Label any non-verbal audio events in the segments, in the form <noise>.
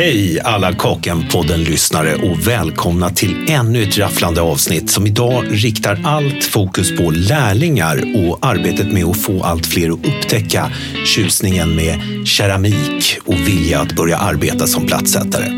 Hej alla Kakan-podden-lyssnare och välkomna till ännu ett rafflande avsnitt som idag riktar allt fokus på lärlingar och arbetet med att få allt fler att upptäcka tjusningen med keramik och vilja att börja arbeta som plattsättare.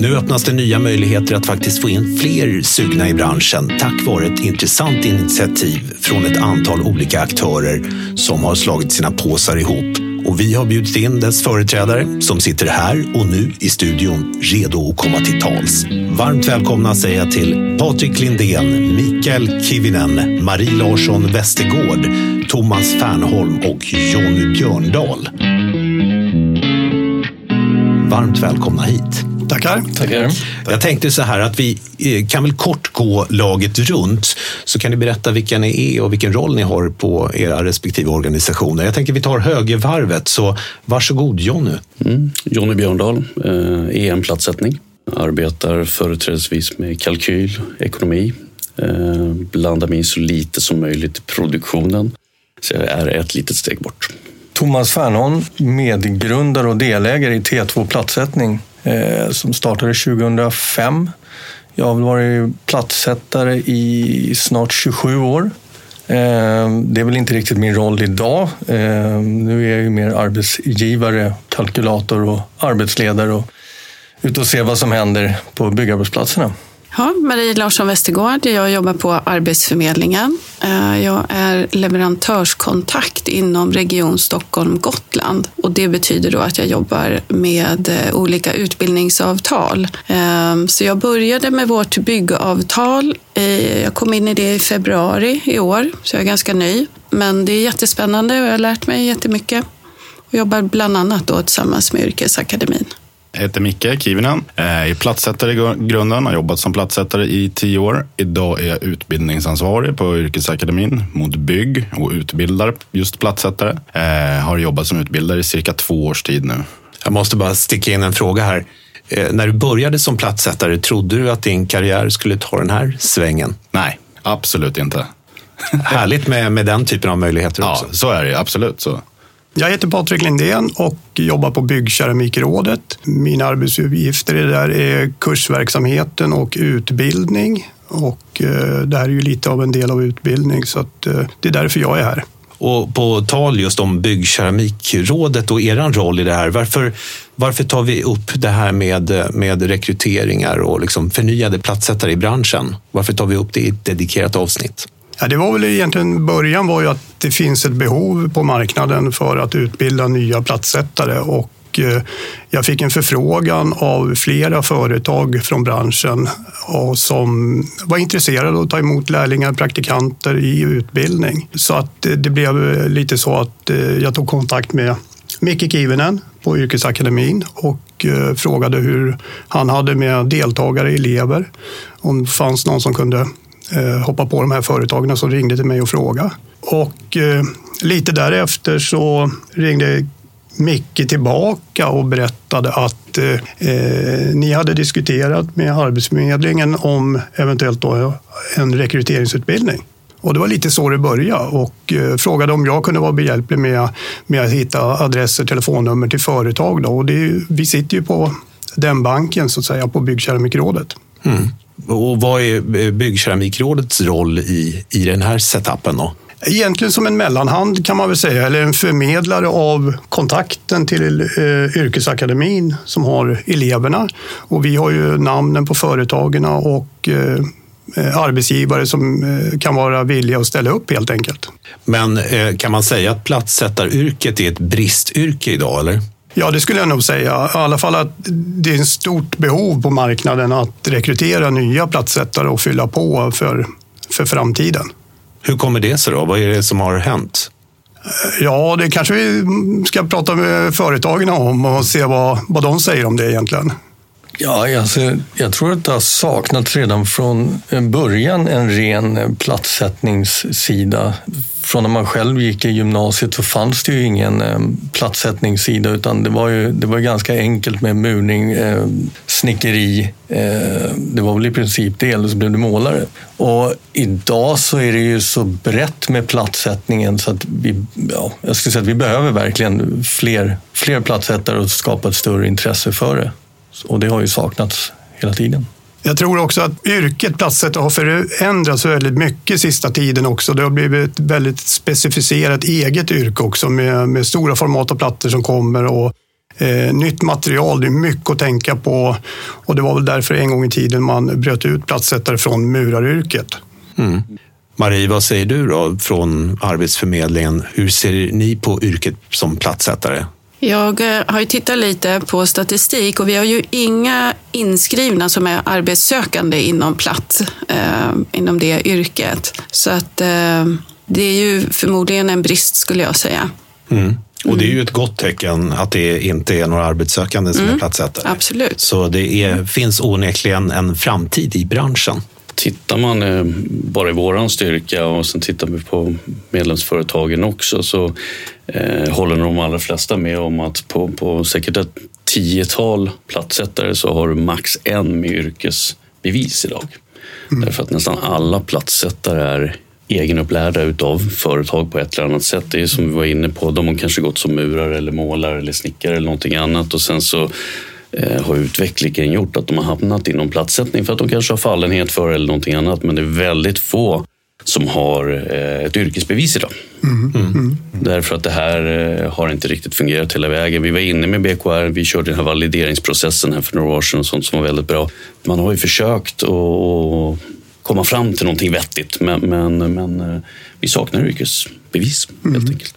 Nu öppnas det nya möjligheter att faktiskt få in fler sugna i branschen tack vare ett intressant initiativ från ett antal olika aktörer som har slagit sina påsar ihop och vi har bjudit in dess företrädare som sitter här och nu i studion redo att komma till tals. Varmt välkomna säger jag till Patrik Lindén, Mikael Kivinen, Marie Larsson Westergård, Thomas Fernholm och Jonny Björndal. Varmt välkomna hit. Tackar. Tackar. Jag tänkte så här att vi eh, kan väl kort gå laget runt så kan ni berätta vilka ni är och vilken roll ni har på era respektive organisationer. Jag tänker vi tar högervarvet, så varsågod Jonny. Mm. Jonny Björndal, eh, EM-platssättning. Arbetar företrädesvis med kalkyl, ekonomi. Eh, blandar mig in så lite som möjligt i produktionen. Så jag är ett litet steg bort. Thomas Fernholm, medgrundare och delägare i T2 Platssättning eh, som startade 2005. Jag har varit platssättare i snart 27 år. Eh, det är väl inte riktigt min roll idag. Eh, nu är jag ju mer arbetsgivare, kalkylator och arbetsledare och ute och ser vad som händer på byggarbetsplatserna. Ja, Marie Larsson Westergård. Jag jobbar på Arbetsförmedlingen. Eh, jag är leverantörskontakt inom Region Stockholm-Gotland. Och det betyder då att jag jobbar med eh, olika utbildningsavtal. Ehm, så jag började med vårt byggavtal. Jag kom in i det i februari i år, så jag är ganska ny. Men det är jättespännande och jag har lärt mig jättemycket. Och jobbar bland annat då tillsammans med Yrkesakademin. Jag heter Micke Kivinen. Jag är platssättare i grunden. Har jobbat som platssättare i tio år. Idag är jag utbildningsansvarig på Yrkesakademin mot bygg och utbildar just platssättare. Jag har jobbat som utbildare i cirka två års tid nu. Jag måste bara sticka in en fråga här. Eh, när du började som platssättare, trodde du att din karriär skulle ta den här svängen? Nej, absolut inte. <laughs> Härligt med, med den typen av möjligheter också. Ja, så är det absolut. Så. Jag heter Patrik Lindén och jobbar på Byggkeramikrådet. Mina arbetsuppgifter där är kursverksamheten och utbildning. Och eh, det här är ju lite av en del av utbildning så att eh, det är därför jag är här. Och på tal just om Byggkeramikrådet och er roll i det här. Varför, varför tar vi upp det här med, eh, med rekryteringar och liksom förnyade platssättare i branschen? Varför tar vi upp det i ett dedikerat avsnitt? Ja, det var väl egentligen början var ju att det finns ett behov på marknaden för att utbilda nya platssättare och eh, jag fick en förfrågan av flera företag från branschen eh, som var intresserade av att ta emot lärlingar, praktikanter i utbildning. Så att eh, det blev lite så att jag tog kontakt med Micke Kivinen på Yrkesakademin och frågade hur han hade med deltagare, elever. Om det fanns någon som kunde Eh, hoppa på de här företagen som ringde till mig och frågade. Och eh, lite därefter så ringde Micke tillbaka och berättade att eh, eh, ni hade diskuterat med Arbetsförmedlingen om eventuellt då en rekryteringsutbildning. Och det var lite så det började och eh, frågade om jag kunde vara behjälplig med, med att hitta adresser, telefonnummer till företag. Då. Och det, vi sitter ju på den banken så att säga på Byggkeramikrådet. Mm. Och vad är Byggkeramikrådets roll i, i den här setupen? Då? Egentligen som en mellanhand kan man väl säga, eller en förmedlare av kontakten till eh, yrkesakademin som har eleverna. Och vi har ju namnen på företagen och eh, arbetsgivare som eh, kan vara villiga att ställa upp helt enkelt. Men eh, kan man säga att platssättaryrket är ett bristyrke idag, eller? Ja, det skulle jag nog säga. I alla fall att det är ett stort behov på marknaden att rekrytera nya platssättare och fylla på för, för framtiden. Hur kommer det sig då? Vad är det som har hänt? Ja, det kanske vi ska prata med företagen om och se vad, vad de säger om det egentligen. Ja, alltså, jag tror att det har saknats redan från början en ren platssättningssida från när man själv gick i gymnasiet så fanns det ju ingen eh, utan det var ju det var ganska enkelt med murning, eh, snickeri. Eh, det var väl i princip det, eller så blev du målare. Och idag så är det ju så brett med plattsättningen så att vi, ja, jag skulle säga att vi behöver verkligen fler, fler platssättare och skapa ett större intresse för det. Och det har ju saknats hela tiden. Jag tror också att yrket platssättare har förändrats väldigt mycket sista tiden också. Det har blivit ett väldigt specificerat eget yrke också med, med stora format och plattor som kommer och eh, nytt material. Det är mycket att tänka på och det var väl därför en gång i tiden man bröt ut plattsättare från muraryrket. Mm. Marie, vad säger du då från Arbetsförmedlingen? Hur ser ni på yrket som plattsättare? Jag eh, har ju tittat lite på statistik och vi har ju inga inskrivna som är arbetssökande inom platt, eh, inom det yrket. Så att eh, det är ju förmodligen en brist skulle jag säga. Mm. Och det är ju ett gott tecken att det inte är några arbetssökande som mm. är platssättare. Absolut. Så det är, finns onekligen en framtid i branschen. Tittar man eh, bara i våran styrka och sen tittar vi på medlemsföretagen också så eh, håller de allra flesta med om att på, på säkert ett tiotal platssättare så har du max en med yrkesbevis idag. Mm. Därför att nästan alla platssättare är egenupplärda utav företag på ett eller annat sätt. Det är som vi var inne på, de har kanske gått som murare eller målare eller snickare eller någonting annat och sen så har utvecklingen gjort att de har hamnat inom platssättning för att de kanske har fallenhet för eller någonting annat. Men det är väldigt få som har eh, ett yrkesbevis idag. Mm. Mm. Därför att det här eh, har inte riktigt fungerat hela vägen. Vi var inne med BKR, vi körde den här valideringsprocessen här för några år sedan och sånt som var väldigt bra. Man har ju försökt att komma fram till någonting vettigt men, men, men vi saknar yrkesbevis helt mm. enkelt.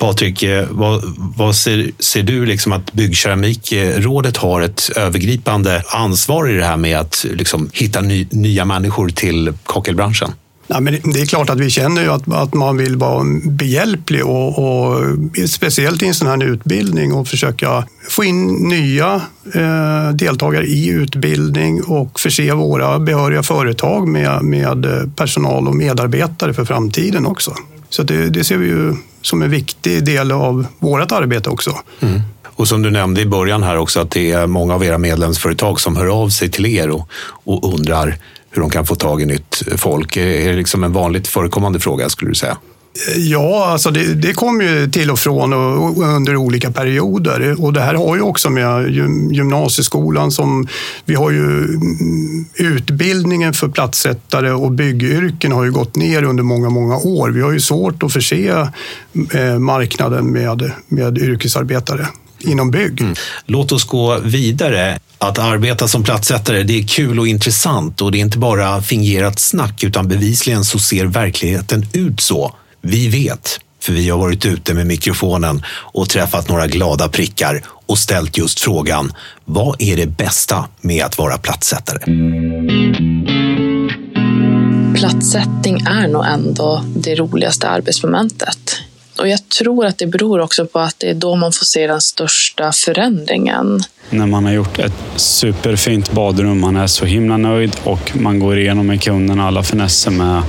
Patrik, eh, vad, vad ser, ser, du liksom att Byggkeramikrådet har ett övergripande ansvar i det här med att liksom hitta ny, nya människor till kakelbranschen? Ja, men det är klart att vi känner ju att, att man vill vara behjälplig och, och speciellt i en sån här utbildning och försöka få in nya eh, deltagare i utbildning och förse våra behöriga företag med, med eh, personal och medarbetare för framtiden också. Så det, det ser vi ju som en viktig del av vårt arbete också. Mm. Och som du nämnde i början här också att det är många av era medlemsföretag som hör av sig till er och, och undrar hur de kan få tag i nytt folk. Är det liksom en vanligt förekommande fråga skulle du säga? Ja, alltså det, det kommer ju till och från och, och under olika perioder. Och det här har ju också med gymnasieskolan som... Vi har ju mm, utbildningen för platssättare och byggyrken har ju gått ner under många, många år. Vi har ju svårt att förse eh, marknaden med, med yrkesarbetare inom bygg. Mm. Låt oss gå vidare. Att arbeta som platssättare, det är kul och intressant och det är inte bara fingerat snack utan bevisligen så ser verkligheten ut så. Vi vet, för vi har varit ute med mikrofonen och träffat några glada prickar och ställt just frågan, vad är det bästa med att vara platssättare? Platssättning är nog ändå det roligaste arbetsmomentet. Och jag tror att det beror också på att det är då man får se den största förändringen. När man har gjort ett superfint badrum, man är så himla nöjd och man går igenom med kunden alla finesser med...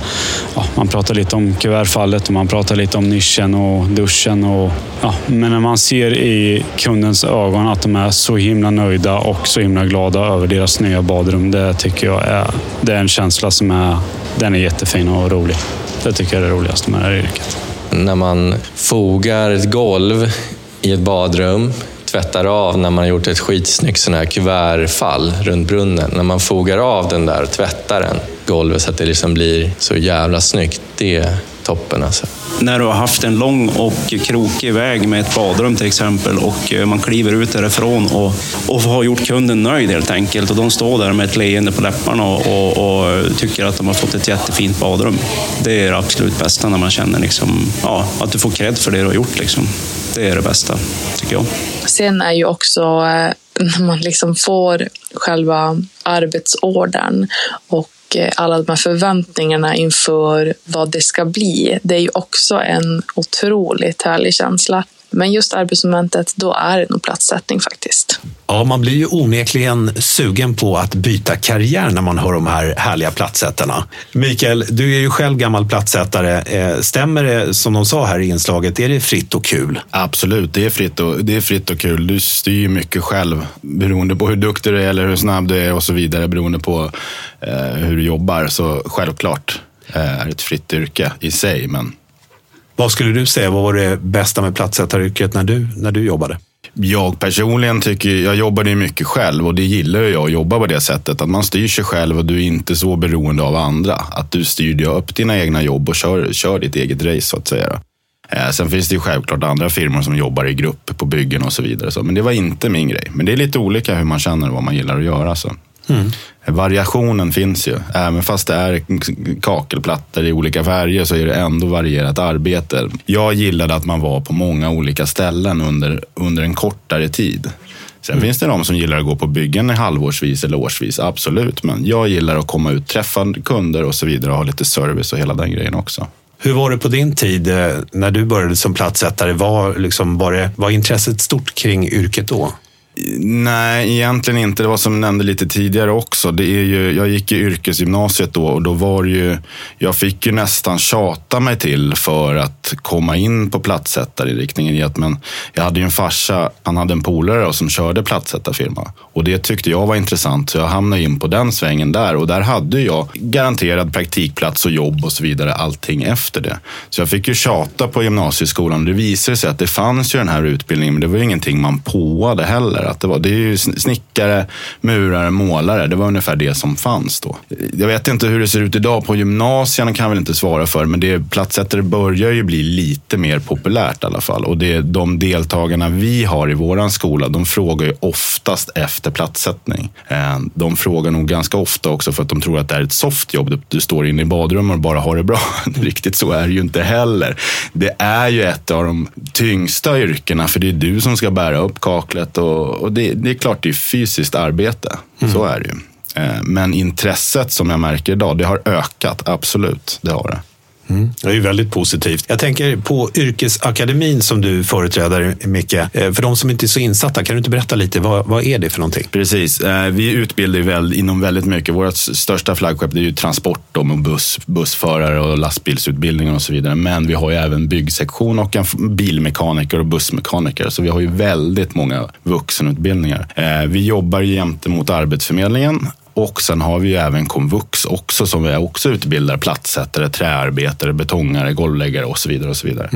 Ja, man pratar lite om kuvertfallet och man pratar lite om nischen och duschen. Och, ja, men när man ser i kundens ögon att de är så himla nöjda och så himla glada över deras nya badrum, det tycker jag är, det är en känsla som är, den är jättefin och rolig. Det tycker jag är det roligaste med det här yrket när man fogar ett golv i ett badrum, tvättar av när man har gjort ett skitsnyggt sån här kuvertfall runt brunnen. När man fogar av den där och tvättar den, golvet så att det liksom blir så jävla snyggt. Det toppen alltså. När du har haft en lång och krokig väg med ett badrum till exempel och eh, man kliver ut därifrån och, och har gjort kunden nöjd helt enkelt och de står där med ett leende på läpparna och, och, och tycker att de har fått ett jättefint badrum. Det är det absolut bästa när man känner liksom, ja, att du får cred för det du har gjort. Liksom. Det är det bästa, tycker jag. Sen är ju också eh, när man liksom får själva arbetsordern och och alla de här förväntningarna inför vad det ska bli. Det är ju också en otroligt härlig känsla. Men just arbetsmomentet, då är det nog platssättning faktiskt. Ja, man blir ju onekligen sugen på att byta karriär när man hör de här härliga platssättarna. Mikael, du är ju själv gammal platssättare. Eh, stämmer det som de sa här i inslaget, är det fritt och kul? Absolut, det är fritt och, det är fritt och kul. Du styr mycket själv beroende på hur duktig du är eller hur snabb du är och så vidare beroende på eh, hur du jobbar. Så självklart eh, är det ett fritt yrke i sig, men vad skulle du säga, vad var det bästa med platssättaryrket när du, när du jobbade? Jag personligen tycker, jag jobbade ju mycket själv och det gillar jag att jobba på det sättet. Att man styr sig själv och du är inte så beroende av andra. Att du styr upp dina egna jobb och kör, kör ditt eget race så att säga. Eh, sen finns det ju självklart andra firmor som jobbar i grupp på byggen och så vidare. Men det var inte min grej. Men det är lite olika hur man känner och vad man gillar att göra. Så. Mm. Variationen finns ju. Även fast det är kakelplattor i olika färger så är det ändå varierat arbete. Jag gillade att man var på många olika ställen under, under en kortare tid. Sen mm. finns det de som gillar att gå på byggen halvårsvis eller årsvis, absolut. Men jag gillar att komma ut, träffa kunder och så vidare och ha lite service och hela den grejen också. Hur var det på din tid eh, när du började som platssättare? Var, liksom, var, det, var intresset stort kring yrket då? Nej, egentligen inte. Det var som jag nämnde lite tidigare också. Det är ju, jag gick i yrkesgymnasiet då och då var det ju, jag fick ju nästan tjata mig till för att komma in på platssättarinriktningen. Men jag hade ju en farsa, han hade en polare som körde platssättarfirma och det tyckte jag var intressant så jag hamnade in på den svängen där och där hade jag garanterad praktikplats och jobb och så vidare allting efter det. Så jag fick ju tjata på gymnasieskolan. Det visade sig att det fanns ju den här utbildningen men det var ju ingenting man påade heller där. Att det, var, det är ju snickare, murare, målare. Det var ungefär det som fanns då. Jag vet inte hur det ser ut idag. På gymnasierna kan jag väl inte svara för, men det, plattsättare börjar ju bli lite mer populärt i alla fall. Och det, de deltagarna vi har i våran skola, de frågar ju oftast efter platssättning. Eh, de frågar nog ganska ofta också för att de tror att det är ett soft jobb. Du står inne i badrummet och bara har det bra. <laughs> Riktigt så är det ju inte heller. Det är ju ett av de tyngsta yrkena, för det är du som ska bära upp kaklet och och det, det, är klart det är fysiskt arbete. Mm. Så är det ju. Eh, men intresset som jag märker idag, det har ökat. Absolut, det har det. Mm. Det är ju väldigt positivt. Jag tänker på yrkesakademin som du företräder, Micke. Eh, för de som inte är så insatta, kan du inte berätta lite, vad, vad är det för någonting? Precis, eh, vi utbildar väl inom väldigt mycket. Vårt största flaggskepp är ju transport och buss, bussförare och lastbilsutbildningar och så vidare. Men vi har ju även byggsektion och en bilmekaniker och bussmekaniker. Så vi har ju väldigt många vuxenutbildningar. Eh, vi jobbar jämte mot Arbetsförmedlingen och sen har vi ju även komvux också som vi också utbildar plattsättare, träarbetare, betongare, golvläggare och så vidare. och Så vidare.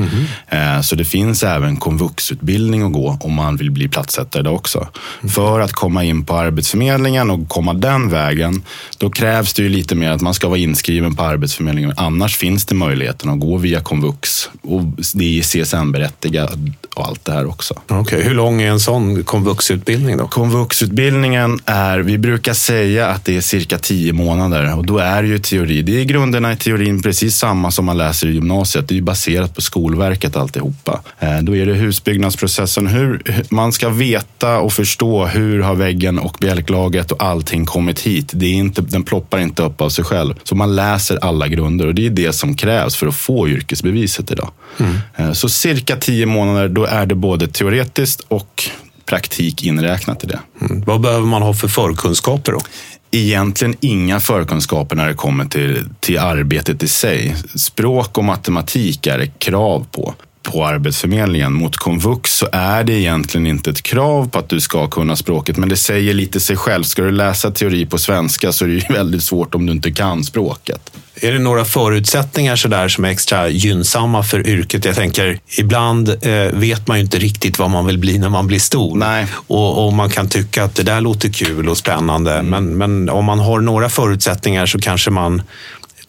Mm. Så det finns även komvuxutbildning att gå om man vill bli plattsättare där också. Mm. För att komma in på Arbetsförmedlingen och komma den vägen, då krävs det ju lite mer att man ska vara inskriven på Arbetsförmedlingen. Annars finns det möjligheten att gå via komvux och det är CSN-berättigad och allt det här också. Okay. Hur lång är en sån komvuxutbildning då? Komvuxutbildningen är, vi brukar säga att det är cirka tio månader och då är det ju teori. Det är grunderna i teorin precis samma som man läser i gymnasiet. Det är ju baserat på Skolverket alltihopa. Eh, då är det husbyggnadsprocessen. Hur, man ska veta och förstå hur har väggen och bjälklaget och allting kommit hit. Det är inte, den ploppar inte upp av sig själv. Så man läser alla grunder och det är det som krävs för att få yrkesbeviset idag. Mm. Eh, så cirka tio månader, då är det både teoretiskt och praktik inräknat i det. Mm. Vad behöver man ha för förkunskaper då? Egentligen inga förkunskaper när det kommer till, till arbetet i sig. Språk och matematik är det krav på på Arbetsförmedlingen. Mot komvux så är det egentligen inte ett krav på att du ska kunna språket, men det säger lite sig själv. Ska du läsa teori på svenska så är det ju <laughs> väldigt svårt om du inte kan språket. Är det några förutsättningar så där som är extra gynnsamma för yrket? Jag tänker, ibland eh, vet man ju inte riktigt vad man vill bli när man blir stor. Nej. Och, och man kan tycka att det där låter kul och spännande. Mm. Men, men om man har några förutsättningar så kanske man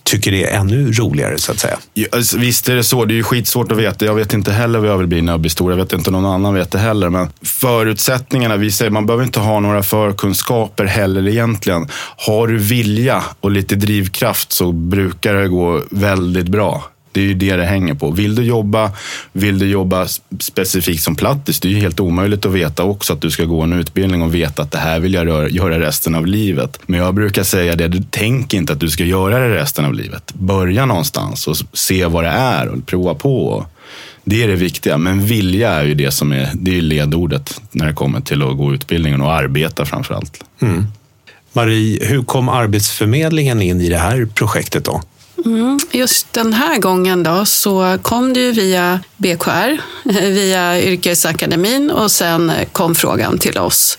tycker det är ännu roligare så att säga. Ja, alltså, visst är det så. Det är ju skitsvårt att veta. Jag vet inte heller vad jag vill bli när jag blir stor. Jag vet inte om någon annan vet det heller. Men förutsättningarna, vi säger man behöver inte ha några förkunskaper heller egentligen. Har du vilja och lite drivkraft så brukar det gå väldigt bra. Det är ju det det hänger på. Vill du jobba, vill du jobba specifikt som plattis, det är ju helt omöjligt att veta också att du ska gå en utbildning och veta att det här vill jag göra resten av livet. Men jag brukar säga det, du tänk inte att du ska göra det resten av livet. Börja någonstans och se vad det är och prova på. Det är det viktiga, men vilja är ju det som är, det är ledordet när det kommer till att gå utbildningen och arbeta framför allt. Mm. Marie, hur kom Arbetsförmedlingen in i det här projektet då? Mm, just den här gången då så kom det ju via BKR, via Yrkesakademin och sen kom frågan till oss.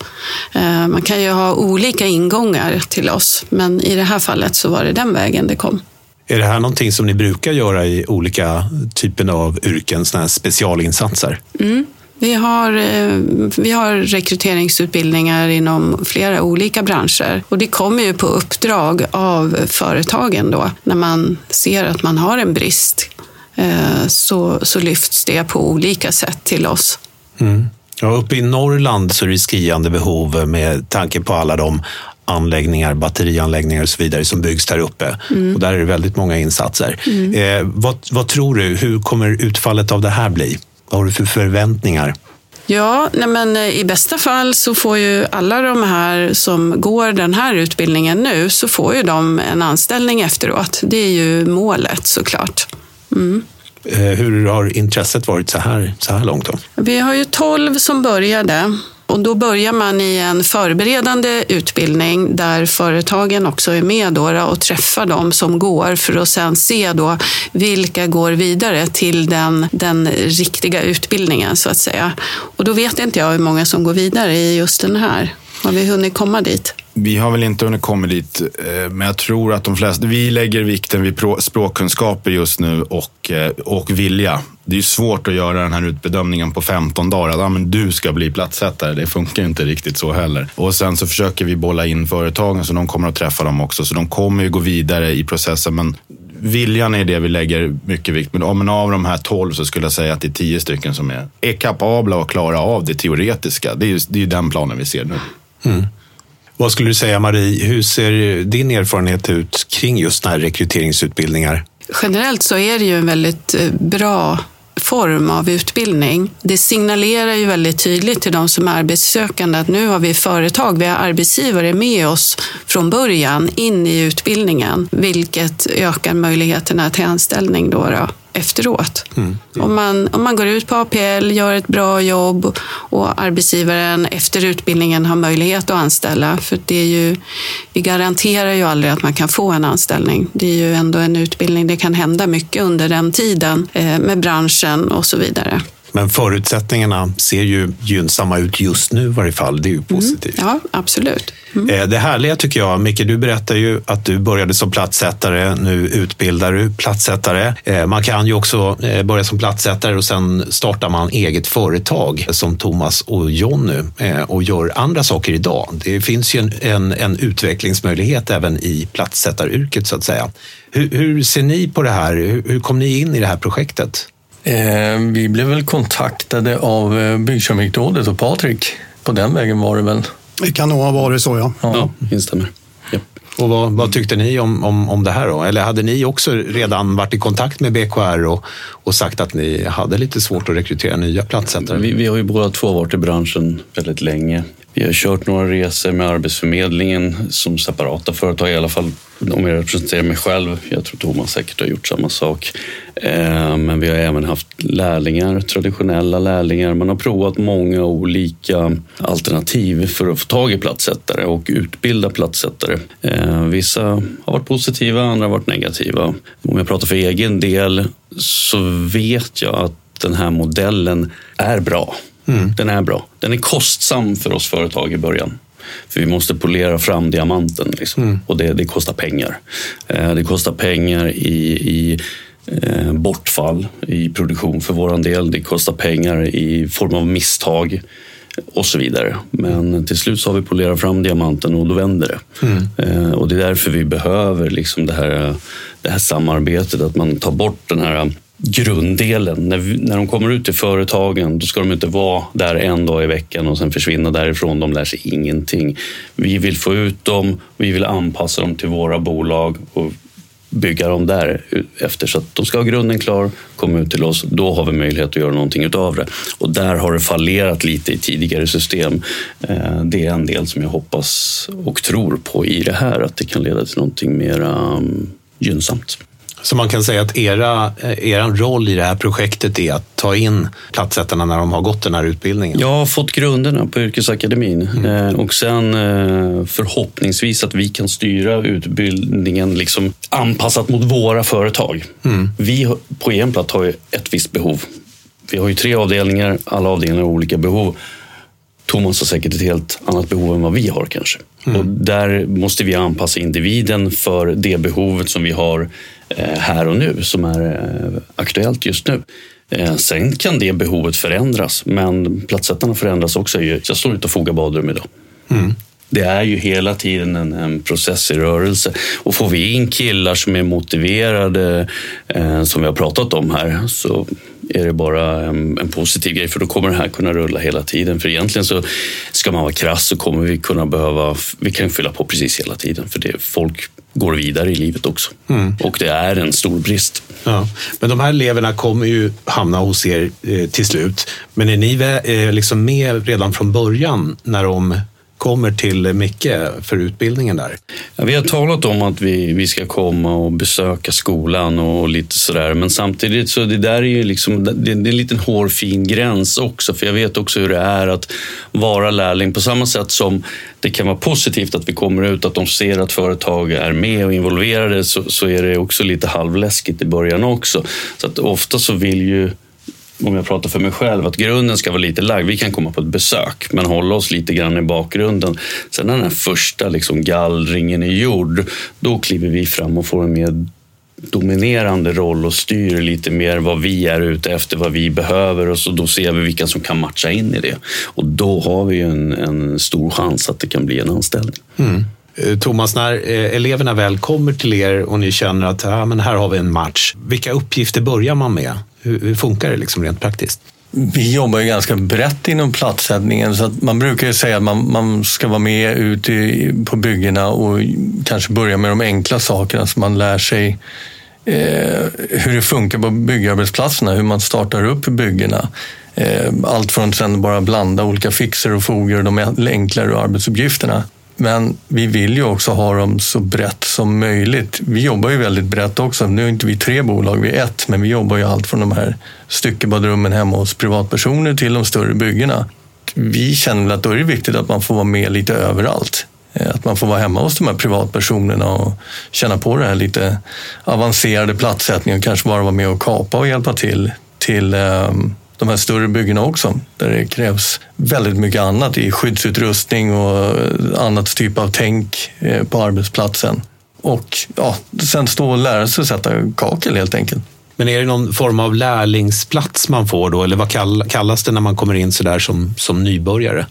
Eh, man kan ju ha olika ingångar till oss, men i det här fallet så var det den vägen det kom. Är det här någonting som ni brukar göra i olika typer av yrken, såna här specialinsatser? Mm. Vi har, eh, vi har rekryteringsutbildningar inom flera olika branscher och det kommer ju på uppdrag av företagen då. När man ser att man har en brist eh, så, så lyfts det på olika sätt till oss. Mm. Ja, uppe i Norrland så är det skriande behov med tanke på alla de anläggningar, batterianläggningar och så vidare som byggs där uppe. Mm. Och där är det väldigt många insatser. Mm. Eh, vad, vad tror du, hur kommer utfallet av det här bli? Vad har du för förväntningar? Ja, nej men eh, i bästa fall så får ju alla de här som går den här utbildningen nu, så får ju de en anställning efteråt. Det är ju målet såklart. Mm. Eh, hur har intresset varit så här, så här långt? Då? Vi har ju tolv som började och då börjar man i en förberedande utbildning där företagen också är med då och träffar dem som går för att sen se då vilka går vidare till den, den riktiga utbildningen så att säga. Och då vet inte jag hur många som går vidare i just den här. Har vi hunnit komma dit? Vi har väl inte hunnit komma dit, eh, men jag tror att de flesta, vi lägger vikten vid språkkunskaper just nu och, eh, och vilja. Det är svårt att göra den här utbedömningen på 15 dagar. Att ah, men du ska bli platssättare. Det funkar inte riktigt så heller. Och sen så försöker vi bolla in företagen så de kommer att träffa dem också. Så de kommer ju gå vidare i processen. Men viljan är det vi lägger mycket vikt med. Men av de här 12 så skulle jag säga att det är 10 stycken som är, är kapabla att klara av det teoretiska. Det är ju det är den planen vi ser nu. Mm. Vad skulle du säga Marie, hur ser din erfarenhet ut kring just här rekryteringsutbildningar? Generellt så är det ju en väldigt eh, bra form av utbildning. Det signalerar ju väldigt tydligt till de som är arbetssökande att nu har vi företag, vi har arbetsgivare med oss från början in i utbildningen, vilket ökar möjligheterna till anställning. Då, då efteråt. Mm. Om, man, om man går ut på APL, gör ett bra jobb och arbetsgivaren efter utbildningen har möjlighet att anställa. För det är ju, vi garanterar ju aldrig att man kan få en anställning. Det är ju ändå en utbildning, det kan hända mycket under den tiden eh, med branschen och så vidare. Men förutsättningarna ser ju gynnsamma ut just nu i varje fall. Det är ju mm. positivt. Mm. Ja, absolut. Mm. Eh, det härliga tycker jag, Micke, du berättar ju att du började som platssättare, nu utbildar du platssättare. Eh, man kan ju också eh, börja som platssättare och sen startar man eget företag som Thomas och Jonny och gör andra saker idag. Det finns ju en, en, en utvecklingsmöjlighet även i platssättaryrket så att säga. Hur, hur ser ni på det här? Hur, hur kom ni in i det här projektet? Eh, vi blev väl kontaktade av eh, Byggkeramikrådet och Patrik. På den vägen var det väl? Det kan nog ha varit så, ja. Ja, ja instämmer. Yep. Och vad, vad, tyckte ni om, om, om det här då? Eller hade ni också redan varit i kontakt med BKR och, och sagt att ni hade lite svårt att rekrytera nya platssättare? Vi, vi har ju båda två varit i branschen väldigt länge. Vi har kört några resor med Arbetsförmedlingen som separata företag, i alla fall om jag representerar mig själv. Jag tror Thomas säkert har gjort samma sak. Eh, men vi har även haft lärlingar, traditionella lärlingar. Man har provat många olika alternativ för att få tag i plattsättare och utbilda plattsättare. Eh, vissa har varit positiva, andra har varit negativa. Om jag pratar för egen del så vet jag att den här modellen är bra. Mm. Den är bra. Den är kostsam för oss företag i början. För vi måste polera fram diamanten liksom. mm. och det, det, kostar pengar. Eh, det kostar pengar i, i eh, bortfall i produktion för vår del. Det kostar pengar i form av misstag och så vidare. Men till slut så har vi polerat fram diamanten och då vänder det. Mm. Eh, och det är därför vi behöver liksom det, här, det här samarbetet, att man tar bort den här grunddelen. När, när de kommer ut till företagen, då ska de inte vara där en dag i veckan och sen försvinna därifrån. De lär sig ingenting. Vi vill få ut dem, vi vill anpassa dem till våra bolag och bygga dem där efter så att de ska ha grunden klar, komma ut till oss. Då har vi möjlighet att göra någonting utav det. Och där har det fallerat lite i tidigare system. Eh, det är en del som jag hoppas och tror på i det här, att det kan leda till någonting mer mm, gynnsamt. Så man kan säga att era, eh, er roll i det här projektet är att ta in platssättarna när de har gått den här utbildningen? Jag har fått grunderna på yrkesakademin mm. Eh, och sen eh, förhoppningsvis att vi kan styra utbildningen liksom anpassat mot våra företag. Mm. Vi på Enplatt har ju ett visst behov. Vi har ju tre avdelningar, alla avdelningar har olika behov. Thomas har säkert ett helt annat behov än vad vi har kanske. Och där måste vi anpassa individen för det behovet som vi har eh, här och nu, som är eh, aktuellt just nu. Eh, Sen kan det behovet förändras, men platssättarna förändras också. Jag står ute och fogar badrum idag. Det är ju hela tiden en, en process i rörelse. Och får vi in killar som är motiverade, eh, som vi har pratat om här, så är det bara en, en positiv grej. För då kommer det här kunna rulla hela tiden. För egentligen så ska man vara krass så kommer vi kunna behöva, vi kan fylla på precis hela tiden. För det, folk går vidare i livet också. Och det är en stor brist. Ja. Men de här eleverna kommer ju hamna hos er eh, till slut. Men är ni eh, liksom med redan från början när de kommer till Micke för utbildningen där? Ja, vi har talat om att vi, vi ska komma och besöka skolan och lite sådär. Men samtidigt så det där är ju liksom, det, det är en liten hårfin gräns också. För jag vet också hur det är att vara lärling. På samma sätt som det kan vara positivt att vi kommer ut, att de ser att företag är med och involverade, så, så är det också lite halvläskigt i början också. Så att ofta så vill ju om jag pratar för mig själv, att grunden ska vara lite lagd. Vi kan komma på ett besök, men hålla oss lite grann i bakgrunden. Sen när den här första liksom gallringen är gjord, då kliver vi fram och får en mer dominerande roll och styr lite mer vad vi är ute efter, vad vi behöver och så då ser vi vilka som kan matcha in i det. Och då har vi en, en stor chans att det kan bli en anställning. Mm. Eh, Thomas, när eh, eleverna väl kommer till er och ni känner att ah, men här har vi en match, vilka uppgifter börjar man med? Hur, hur funkar det liksom rent praktiskt? Vi jobbar ju ganska brett inom platssättningen så att man brukar ju säga att man, man ska vara med ute på byggena och kanske börja med de enkla sakerna så man lär sig eh, hur det funkar på byggarbetsplatserna, hur man startar upp byggena. Eh, allt från sen bara blanda olika fixer och foger, de enklare arbetsuppgifterna. Men vi vill ju också ha dem så brett som möjligt. Vi jobbar ju väldigt brett också. Nu är inte vi tre bolag, vi är ett, men vi jobbar ju allt från de här styckebadrummen hemma hos privatpersoner till de större byggena. Vi känner väl att då är det viktigt att man får vara med lite överallt. Eh, att man får vara hemma hos de här privatpersonerna och känna på det här lite avancerade platssättningen och kanske bara vara med och kapa och hjälpa till till ehm, de här större byggena också, där det krävs väldigt mycket annat i skyddsutrustning och annat typ av tänk eh, på arbetsplatsen. Och ja, sen stå och lära sig sätta kakel helt enkelt. Men är det någon form av lärlingsplats man får då? Eller vad kall, kallas det när man kommer in sådär som, som nybörjare?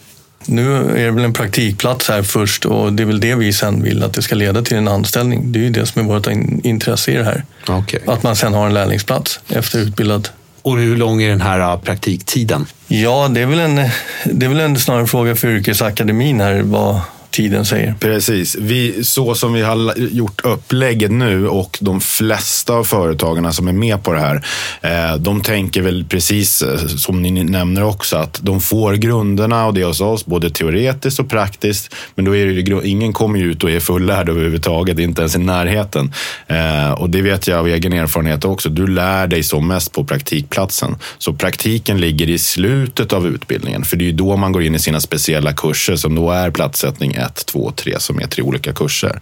Nu är det väl en praktikplats här först och det är väl det vi sen vill att det ska leda till en anställning. Det är ju det som är vårt in- intresse i det här. Okej. Att man sen har en lärlingsplats efter utbildad. Och hur lång är den här äh, praktiktiden? Ja, det är väl en, det är väl en snarare fråga för yrkesakademin här vad tiden säger. Precis. Vi, så som vi har gjort upplägget nu och de flesta av företagarna som är med på det här, eh, de tänker väl precis eh, som ni nämner också, att de får grunderna och det hos oss, både teoretiskt och praktiskt. Men då är det, ju ingen kommer ut och är fullärd överhuvudtaget, inte ens i närheten. Eh, och det vet jag av egen erfarenhet också. Du lär dig som mest på praktikplatsen. Så praktiken ligger i slutet av utbildningen, för det är ju då man går in i sina speciella kurser som då är platssättning 1, 2, 3 som är tre olika kurser.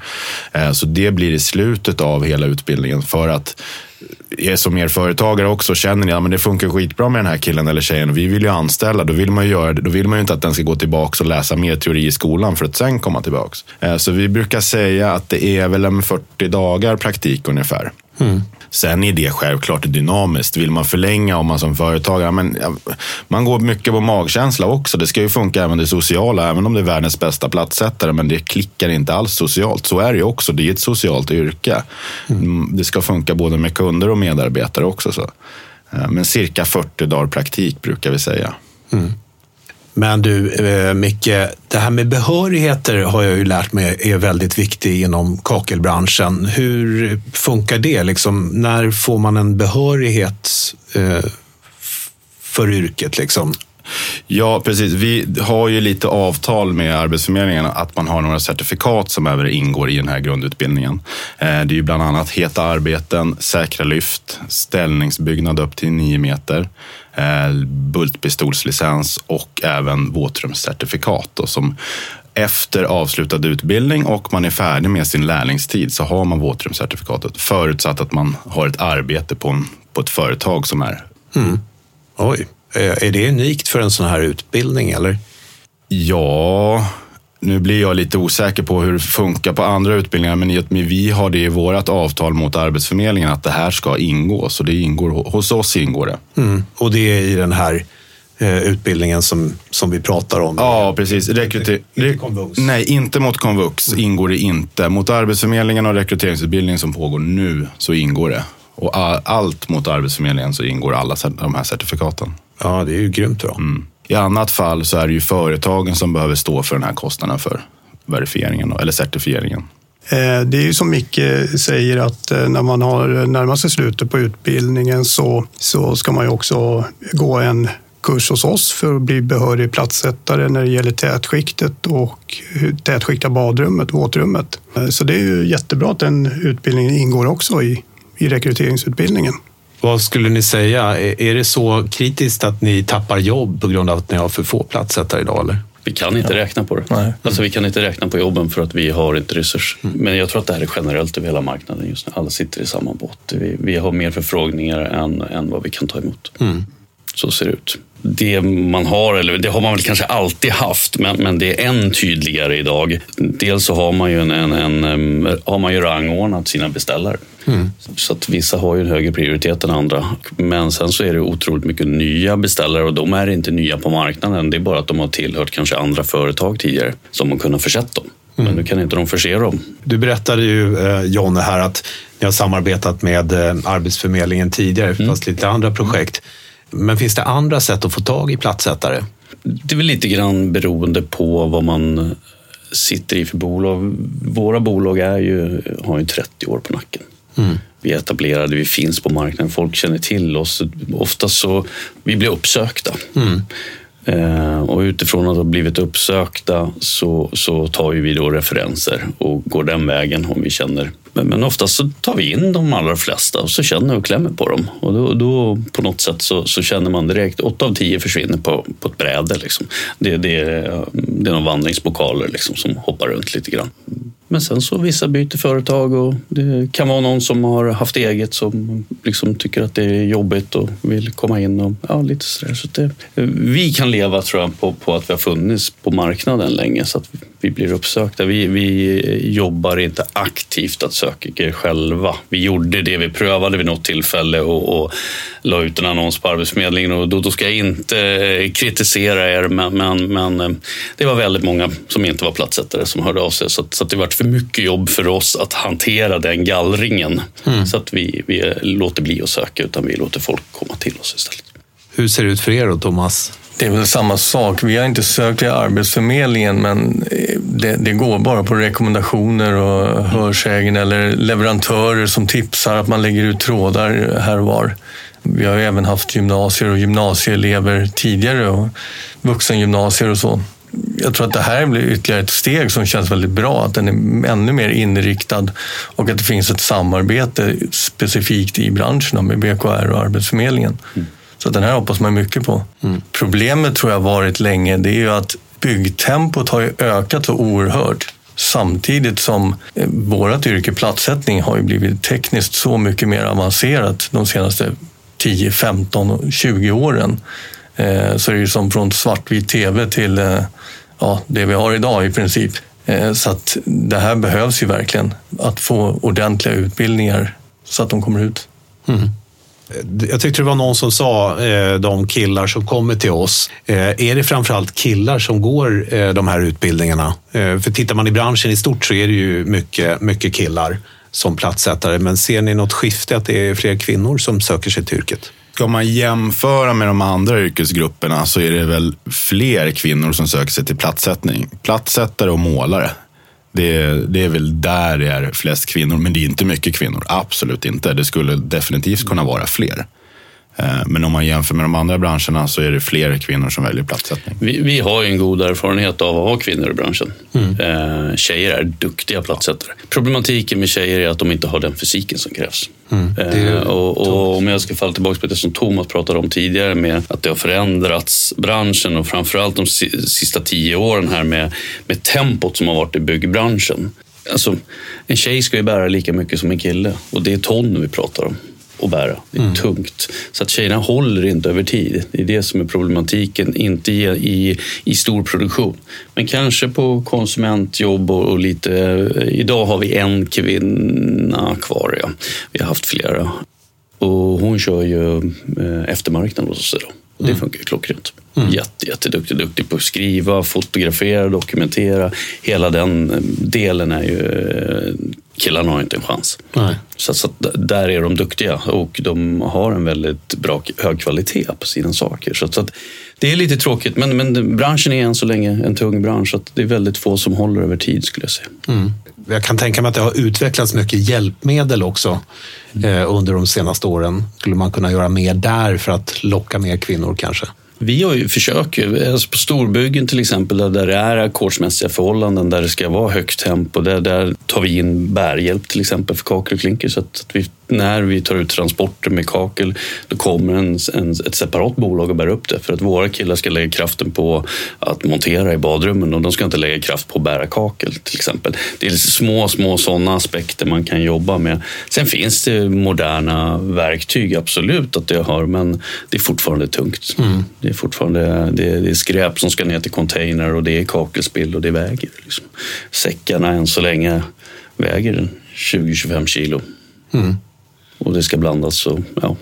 Eh, så det blir i slutet av hela utbildningen för att som er företagare också känner ni att det funkar skitbra med den här killen eller tjejen och vi vill ju anställa, då vill man ju, göra det. Då vill man ju inte att den ska gå tillbaka och läsa mer teori i skolan för att sen komma tillbaka. Eh, så vi brukar säga att det är väl en 40 dagar praktik ungefär. Mm. Sen är det självklart dynamiskt. Vill man förlänga om man som företagare, men man går mycket på magkänsla också. Det ska ju funka även det sociala, även om det är världens bästa platssättare, men det klickar inte alls socialt. Så är det ju också. Det är ett socialt yrke. Mm, Det ska funka både med kunder och medarbetare också. Så. Eh, Men cirka 40 dagar praktik brukar vi säga. Men du, eh, Micke, det här med behörigheter har jag ju lärt mig är väldigt viktigt inom kakelbranschen. Hur funkar det? Liksom, när får man en behörighet eh, för yrket? Liksom? Ja, precis. Vi har ju lite avtal med Arbetsförmedlingen att man har några certifikat som även ingår i den här grundutbildningen. Eh, det är ju bland annat heta arbeten, säkra lyft, ställningsbyggnad upp till 9 meter, bultpistolslicens och även våtrumscertifikat då, som efter avslutad utbildning och man är färdig med sin lärlingstid så har man våtrumscertifikatet förutsatt att man har ett arbete på, en, på ett företag som är Oj, eh, är det unikt för en sån här utbildning eller? Ja, nu blir jag lite osäker på hur det funkar på andra utbildningar, men i och med vi har det i vårt avtal mot Arbetsförmedlingen att det här ska ingå. Så det ingår, hos oss ingår det. Mm. Och det är i den här eh, utbildningen som, som vi pratar om? Ja, precis. Rekryter inte komvux? Nej, inte mot komvux mm. ingår det inte. Mot Arbetsförmedlingen och rekryteringsutbildningen som pågår nu så ingår det. Och allt mot Arbetsförmedlingen så ingår alla de här certifikaten. Ja, det är ju grymt bra. Mm. I annat fall så är det ju företagen som behöver stå för den här kostnaden för verifieringen eller certifieringen. Eh, det är ju som Micke säger att eh, när man har närmat sig slutet på utbildningen så, så ska man ju också gå en kurs hos oss för att bli behörig platssättare när det gäller tätskiktet och tätskikta badrummet, och våtrummet. Eh, så det är ju jättebra att den utbildningen ingår också i, i rekryteringsutbildningen. Vad skulle ni säga? Är det så kritiskt att ni tappar jobb på grund av att ni har för få platssättare idag? Eller? Vi kan inte ja. räkna på det. Nej. Alltså, vi kan inte räkna på jobben för att vi har inte resurser. Mm. Men jag tror att det här är generellt över hela marknaden just nu. Alla sitter i samma båt. Vi, vi har mer förfrågningar än, än vad vi kan ta emot. Mm. Så ser det ut det man har, eller det har man väl kanske alltid haft, men, men det är än tydligare idag. Dels så har man ju, en, en, en har man ju rangordnat sina beställare. Mm. Så att vissa har ju en högre prioritet än andra. Men sen så är det otroligt mycket nya beställare och de är inte nya på marknaden. Det är bara att de har tillhört kanske andra företag tidigare som har kunnat försett dem. Mm. Men nu kan inte de förse dem. Du berättade ju, eh, Jonne, här att ni har samarbetat med eh, Arbetsförmedlingen tidigare, mm. fast lite andra projekt. Men finns det andra sätt att få tag i platssättare? Det är väl lite grann beroende på vad man sitter i för bolag. Våra bolag är ju, har ju 30 år på nacken. Mm. Vi är etablerade, vi finns på marknaden, folk känner till oss. Ofta så vi blir uppsökta. Mm. Eh, och utifrån att ha blivit uppsökta så, så tar vi då referenser och går den vägen om vi känner. Men, men oftast så tar vi in de allra flesta och så känner och klämmer på dem. Och då, då på något sätt så, så, känner man direkt, åtta av tio försvinner på, på ett bräde. Liksom. Det, det, det är några vandringspokaler liksom, som hoppar runt lite grann. Men sen så vissa byter företag och det kan vara någon som har haft eget som liksom tycker att det är jobbigt och vill komma in och ja, lite sådär. Så det, vi kan leva tror jag på, på att vi har funnits på marknaden länge så att vi blir uppsökta. Vi, vi jobbar inte aktivt att söka själva. Vi gjorde det, vi prövade vid något tillfälle och, och la ut en annons på Arbetsförmedlingen och då, då ska jag inte eh, kritisera er men, men, men eh, det var väldigt många som inte var platssättare som hörde av sig så, att, så att det var för mycket jobb för oss att hantera den gallringen. Mm. Så att vi, vi låter bli att söka utan vi låter folk komma till oss istället. Hur ser det ut för er då, Thomas? Det är väl samma sak. Vi har inte sökt till Arbetsförmedlingen men eh, det, det går bara på rekommendationer och hörsägen eller leverantörer som tipsar att man lägger ut trådar här och var. Vi har även haft gymnasier och gymnasieelever tidigare och vuxengymnasier och så jag tror att det här blir ytterligare ett steg som känns väldigt bra. Att den är ännu mer inriktad och att det finns ett samarbete specifikt i branscherna med BKR och Arbetsförmedlingen. Mm. Så den här hoppas man mycket på. Mm. Problemet tror jag varit länge, det är ju att byggtempot har ökat så oerhört. Samtidigt som eh, vårt yrke, platssättning, har ju blivit tekniskt så mycket mer avancerat de senaste 10, 15, 20 åren. Eh, så är det som från svartvit tv till eh, ja, det vi har idag i princip. Eh, så att det här behövs ju verkligen, att få ordentliga utbildningar så att de kommer ut. Mm. Eh, jag tyckte det var någon som sa, eh, de killar som kommer till oss, eh, är det framförallt killar som går de här utbildningarna? För tittar man i branschen i stort så är det ju mycket, mycket killar som platssättare. Men ser ni något skifte, att det är fler kvinnor som söker sig till yrket? Ska man jämföra med de andra yrkesgrupperna så är det väl fler kvinnor som söker sig till platssättning. Platssättare och målare. Det, det är väl där det är flest kvinnor, men det är inte mycket kvinnor. Absolut inte. Det skulle definitivt kunna vara fler. Eh, men om man jämför med de andra branscherna så är det fler kvinnor som väljer platssättning. Vi, vi har ju en god erfarenhet av att ha kvinnor i branschen. Mm. Eh, tjejer är duktiga platssättare. Problematiken med tjejer är att de inte har den fysiken som krävs. Mm. Eh, och, och, om jag ska falla tillbaka på det som Thomas pratade om tidigare med att det har förändrats branschen och framförallt de sista tio åren här med, med tempot som har varit i byggbranschen. Alltså, en tjej ska ju bära lika mycket som en kille och det är ton vi pratar om. Att bära. Det är mm. tungt. Så att tjejerna håller inte över tid. Det är det som är problematiken. Inte i, i, i stor produktion. Men kanske på konsumentjobb och, och lite... Idag har vi en kvinna kvar. Ja. Vi har haft flera. Och hon kör ju eh, eftermarknaden hos oss. Och det mm. funkar ju klockrent. Mm. Jätte, jätteduktig, duktig på att skriva, fotografera, dokumentera. Hela den eh, delen är ju... Killarna har inte en chans. Nej. Så, så där är de duktiga och de har en väldigt bra, hög kvalitet på sina saker. Så, så det är lite tråkigt, men, men branschen är än så länge en tung bransch. Så det är väldigt få som håller över tid skulle jag säga. Mm. Jag kan tänka mig att det har utvecklats mycket hjälpmedel också eh, under de senaste åren. Skulle man kunna göra mer där för att locka mer kvinnor kanske? Vi har ju försöker, alltså på storbyggen till exempel, där det är ackordsmässiga förhållanden, där det ska vara högt tempo, där, där tar vi in bärhjälp till exempel för kakel och klinker så att, vi när vi tar ut transporter med kakel, då kommer en, en, ett separat bolag och bär upp det. För att våra killar ska lägga kraften på att montera i badrummen och de ska inte lägga kraft på att bära kakel till exempel. Det är små, små sådana aspekter man kan jobba med. Sen finns det moderna verktyg, absolut att det har, men det är fortfarande tungt. Mm. Det är fortfarande det är, det är skräp som ska ner till container och det är kakelspill och det väger. Liksom. Säckarna än så länge väger 20-25 kilo. Mm och det ska blandas. Så, ja,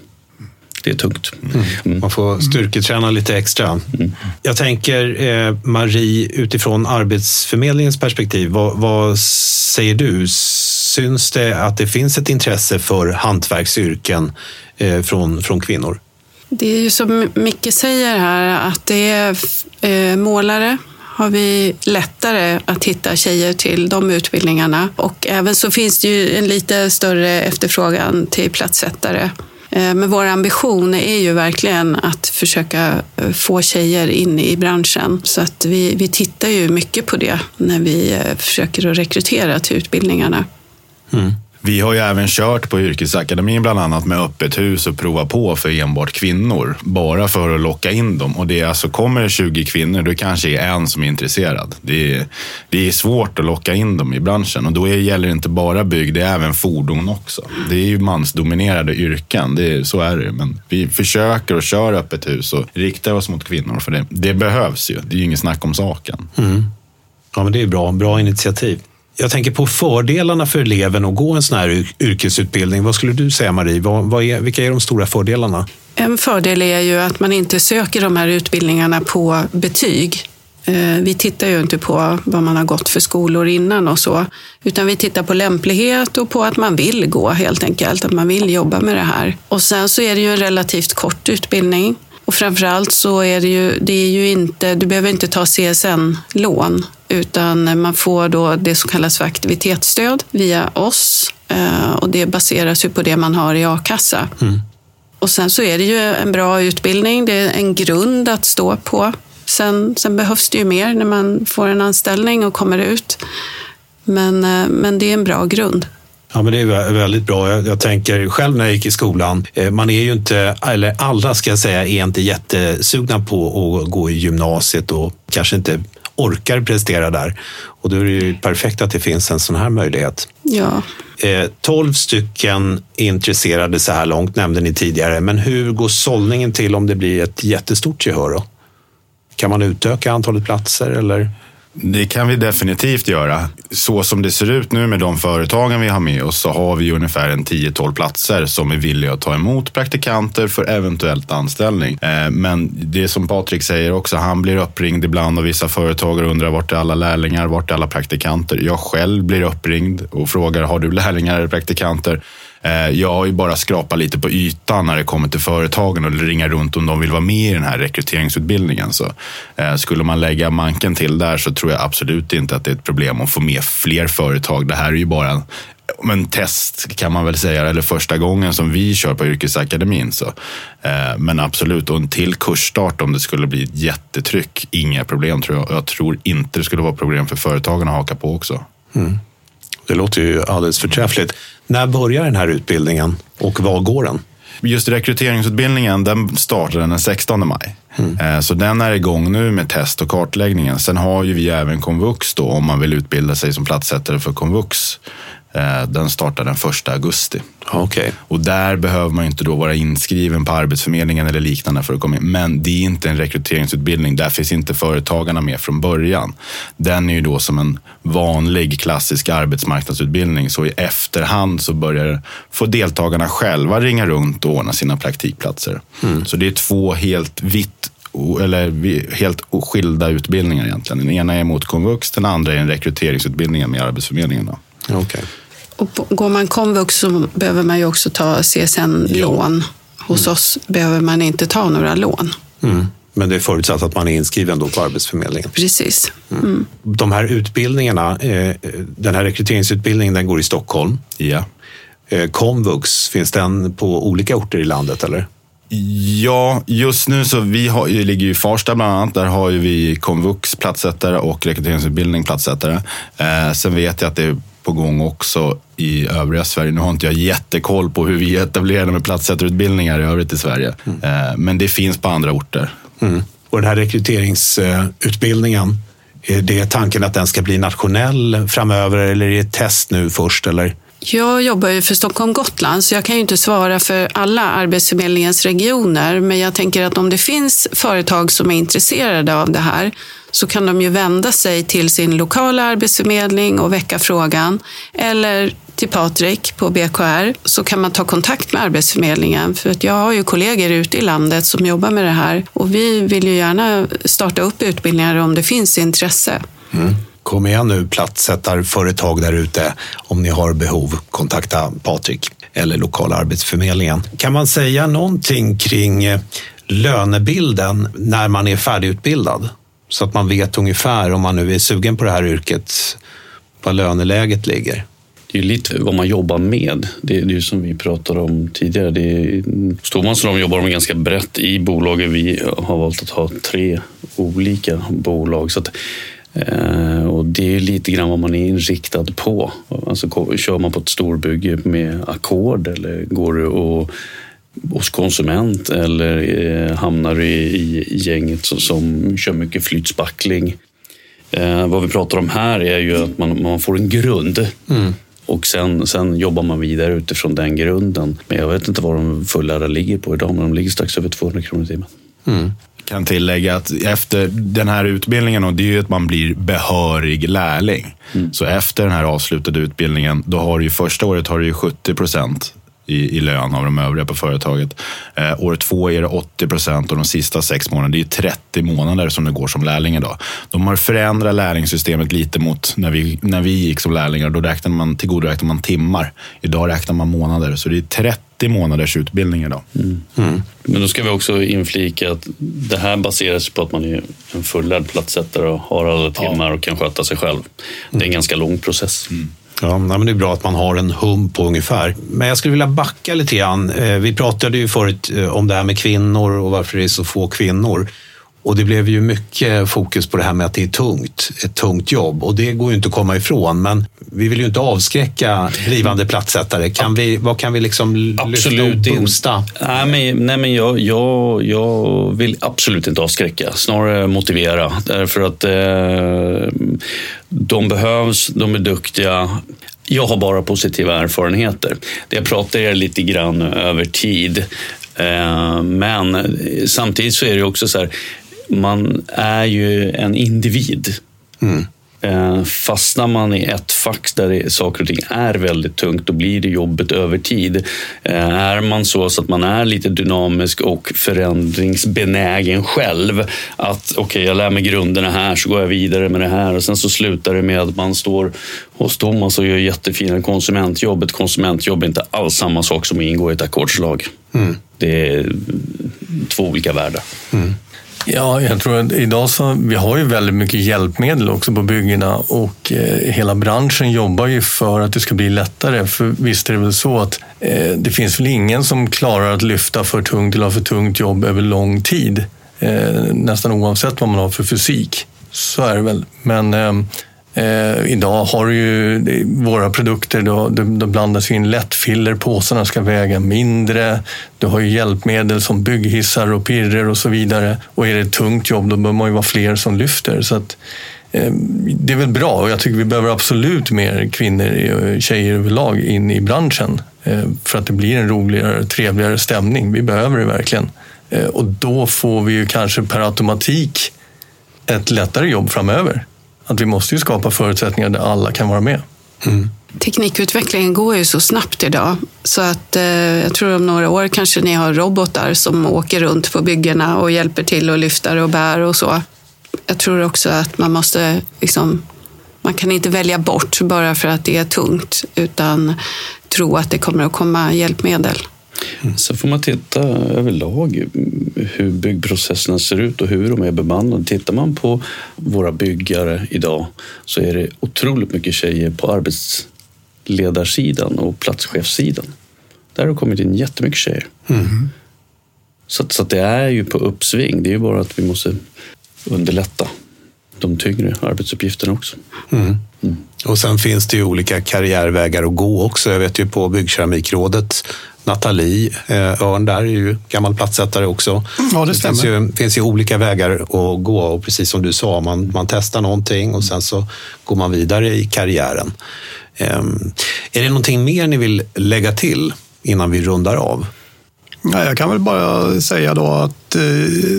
det är tungt. Mm. mm. Man får styrketräna lite extra. Mm. Jag tänker, eh, Marie, utifrån Arbetsförmedlingens perspektiv, vad, vad, säger du? Syns det att det finns ett intresse för hantverksyrken eh, från, från kvinnor? Det är ju som Micke säger här, att det är eh, målare, har vi lättare att hitta tjejer till de utbildningarna. Och även så finns det ju en lite större efterfrågan till platssättare. Eh, men vår ambition är ju verkligen att försöka eh, få tjejer in i branschen. Så att vi, vi tittar ju mycket på det när vi eh, försöker att rekrytera till utbildningarna. Mm. Vi har ju även kört på yrkesakademin bland annat med öppet hus och prova på för enbart kvinnor. Bara för att locka in dem. Och det är alltså, kommer det 20 kvinnor, då kanske det är en som är intresserad. Det är, det är svårt att locka in dem i branschen. Och då är, gäller det inte bara bygg, det är även fordon också. Det är ju mansdominerade yrken, det är, så är det. Men vi försöker och kör öppet hus och riktar oss mot kvinnor. För det, det behövs ju, det är ju inget snack om saken. Mm. Ja, men det är bra, bra initiativ. Jag tänker på fördelarna för eleven att gå en sån här yrkesutbildning. Vad skulle du säga Marie? Vad, vad är, vilka är de stora fördelarna? En fördel är ju att man inte söker de här utbildningarna på betyg. Eh, vi tittar ju inte på vad man har gått för skolor innan och så, utan vi tittar på lämplighet och på att man vill gå helt enkelt, att man vill jobba med det här. Och sen så är det ju en relativt kort utbildning och framförallt så är det ju, det är ju inte, du behöver inte ta CSN-lån utan man får då det som kallas för aktivitetsstöd via oss eh, och det baseras ju på det man har i a-kassa. Mm. Och sen så är det ju en bra utbildning, det är en grund att stå på. Sen, sen behövs det ju mer när man får en anställning och kommer ut. Men, eh, men det är en bra grund. Ja, men det är väldigt bra. Jag, jag, tänker själv när jag gick i skolan, eh, man är ju inte, eller alla ska jag säga, är inte jättesugna på att gå i gymnasiet och kanske inte orkar prestera där. Och då är det ju perfekt att det finns en sån här möjlighet. Ja. Eh, 12 stycken intresserade så här långt nämnde ni tidigare, men hur går sållningen till om det blir ett jättestort gehör? Då? Kan man utöka antalet platser eller? Det kan vi definitivt göra. Så som det ser ut nu med de företagen vi har med oss så har vi ungefär en 10-12 platser som är villiga att ta emot praktikanter för eventuellt anställning. Eh, men det som Patrik säger också, han blir uppringd ibland av vissa företagare undrar vart är alla lärlingar, vart är alla praktikanter? Jag själv blir uppringd och frågar, har du lärlingar eller praktikanter? Eh, jag har ju bara skrapat lite på ytan när det kommer till företagen och ringa runt om de vill vara med i den här rekryteringsutbildningen. Så eh, skulle man lägga manken till där så tror jag absolut inte att det är ett problem att få med fler företag. Det här är ju bara en, men test kan man väl säga, eller första gången som vi kör på yrkesakademin. Så. Eh, men absolut, och en till kursstart om det skulle bli ett jättetryck, inga problem tror jag. Jag tror inte det skulle vara problem för företagen att haka på också. Mm. Det låter ju alldeles förträffligt. När börjar den här utbildningen och var går den? Just rekryteringsutbildningen den startar den 16 maj. Mm. Eh, så den är igång nu med test och kartläggningen. Sen har ju vi även komvux då om man vill utbilda sig som platssättare för komvux. Eh, Den startar den 1 augusti. Okej. Och där behöver man inte då vara inskriven på Arbetsförmedlingen eller liknande för att komma in. Men det är inte en rekryteringsutbildning. Där finns inte företagarna med från början. Den är ju då som en vanlig klassisk arbetsmarknadsutbildning. Så i efterhand så börjar få deltagarna själva ringa runt och ordna sina praktikplatser. Så det är två helt vitt eller helt skilda utbildningar egentligen. Den ena är mot komvux, den andra är en rekryteringsutbildning med Arbetsförmedlingen. Då. Okej. Och på- går man komvux så behöver man ju också ta CSN-lån. Hos oss behöver man inte ta några lån. Mm. Men det är förutsatt att man är inskriven då på Arbetsförmedlingen. Precis. Mm. De här utbildningarna, eh, den här rekryteringsutbildningen den går i Stockholm. Ja. Eh, komvux, finns den på olika orter i landet eller? Ja, just nu så vi har, vi ligger i Farsta bland annat. Där har ju vi komvux platssättare och rekryteringsutbildning platssättare. Eh, sen vet jag att det är på gång också i övriga Sverige. Nu har inte jag jättekoll på hur vi etablerar med platssättarutbildningar i övrigt i Sverige. Eh, men det finns på andra orter. Mm. Och den här rekryteringsutbildningen, är det tanken att den ska bli nationell framöver eller är det ett test nu först? Eller? Jag jobbar ju för Stockholm Gotland, så jag kan ju inte svara för alla Arbetsförmedlingens regioner. Men jag tänker att om det finns företag som är intresserade av det här så kan de ju vända sig till sin lokala arbetsförmedling och väcka frågan. Eller till Patrik på BKR så kan man ta kontakt med Arbetsförmedlingen. För att jag har ju kollegor ute i landet som jobbar med det här och vi vill ju gärna starta upp utbildningar om det finns intresse. Mm. Kom igen nu plattsättarföretag där ute. Om ni har behov, kontakta Patrik eller lokala Arbetsförmedlingen. Kan man säga någonting kring eh, lönebilden när man är färdigutbildad? Så att man vet ungefär om man nu är sugen på det här yrket, vad löneläget ligger. Det är lite vad man jobbar med. Det är det är ju som vi pratade om tidigare. Det är, de, jobbar de ganska brett i bolagen. Vi har valt att ha tre olika bolag. Så att, eh, och det är lite grann vad man är inriktad på. Alltså, kör man på ett storbygge med ackord eller går det att hos konsument eller eh, hamnar i, i gänget som, som kör mycket flytspackling. Eh, vad vi pratar om här är ju att man, man får en grund och sen, sen jobbar man vidare utifrån den grunden. Men jag vet inte vad de fullärda ligger på idag, men de ligger strax över 200 kronor i timmen. kan tillägga att efter den här utbildningen, och det är ju att man blir behörig lärling. Så efter den här avslutade utbildningen, då har du ju första året har du ju 70 procent i, i lön av de övriga på företaget. Eh, år två är det 80 procent och de sista sex månaderna, det är ju 30 månader som det går som lärling idag. De har förändrat lärlingssystemet lite mot när vi, när vi gick som lärlingar. Då räknade man, tillgodoräknade man timmar. Idag räknar man månader. Så det är 30 månaders utbildning idag. Men då ska vi också inflika att det här baseras på att man är en fullärd platssättare och har alla timmar och kan sköta sig själv. Det är en ganska lång process. Ja, men det är bra att man har en hum på ungefär. Men jag skulle vilja backa lite grann. Eh, vi pratade ju förut eh, om det här med kvinnor och varför det är så få kvinnor. Och det blev ju mycket fokus på det här med att det är tungt, ett tungt jobb. Och det går ju inte att komma ifrån. Men vi vill ju inte avskräcka blivande platssättare. Kan vi, vad kan vi liksom lyfta Absolut och inte. boosta? Nej, men, nej, men jag, jag, jag vill absolut inte avskräcka, snarare motivera. Därför att eh, de behövs, de är duktiga. Jag har bara positiva erfarenheter. Det jag pratar är lite grann över tid. Eh, men samtidigt så är det också så här, man är ju en individ. Eh, Fastnar man i ett fack där saker och ting är väldigt tungt, då blir det jobbet över tid. Eh, Är man så, så att man är lite dynamisk och förändringsbenägen själv, att okej, jag lär mig grunderna här, så går jag vidare med det här och sen så slutar det med att man står hos Thomas och gör jättefina konsumentjobb. Ett konsumentjobb är inte alls samma sak som att ingå i ett ackordslag. Det är två olika världar. Ja, jag tror att idag så, vi har ju väldigt mycket hjälpmedel också på byggena och eh, hela branschen jobbar ju för att det ska bli lättare. För visst är det väl så att eh, det finns väl ingen som klarar att lyfta för tungt eller ha för tungt jobb över lång tid. Eh, nästan oavsett vad man har för fysik. Så är det väl. Men eh, eh, idag har du ju våra produkter, då, då, då blandas in lättfiller, påsarna ska väga mindre. Du har ju hjälpmedel som bygghissar och pirrer och så vidare. Och är det ett tungt jobb då bör man ju vara fler som lyfter. Så att, Eh, det är väl bra och jag tycker vi behöver absolut mer kvinnor och tjejer överlag in i branschen eh, för att det blir en roligare, trevligare stämning. Vi behöver det verkligen. Eh, och då får vi ju kanske per automatik ett lättare jobb framöver. Att vi måste ju skapa förutsättningar där alla kan vara med. Mm. Teknikutvecklingen går ju så snabbt idag så att eh, jag tror om några år kanske ni har robotar som åker runt på byggena och hjälper till och lyfter och bär och så. Jag tror också att man måste liksom, man kan inte välja bort bara för att det är tungt utan tro att det kommer att komma hjälpmedel. Mm. Sen får man titta överlag hur byggprocesserna ser ut och hur de är bemannade. Tittar man på våra byggare idag så är det otroligt mycket tjejer på arbetsledarsidan och platschefssidan. Där har det kommit in jättemycket tjejer. Mm. Så, så det är ju på uppsving. Det är ju bara att vi måste underlätta de tyngre arbetsuppgifterna också. Mm. Mm. Och sen finns det ju olika karriärvägar att gå också. Jag vet ju på Byggkeramikrådet Nathalie eh, Örn där är ju gammal plattsättare också. Ja, det stämmer. Det finns ju, finns ju olika vägar att gå och precis som du sa, man, man testar någonting och sen så går man vidare i karriären. Um, är det någonting mer ni vill lägga till innan vi rundar av? Ja, jag kan väl bara säga då att eh,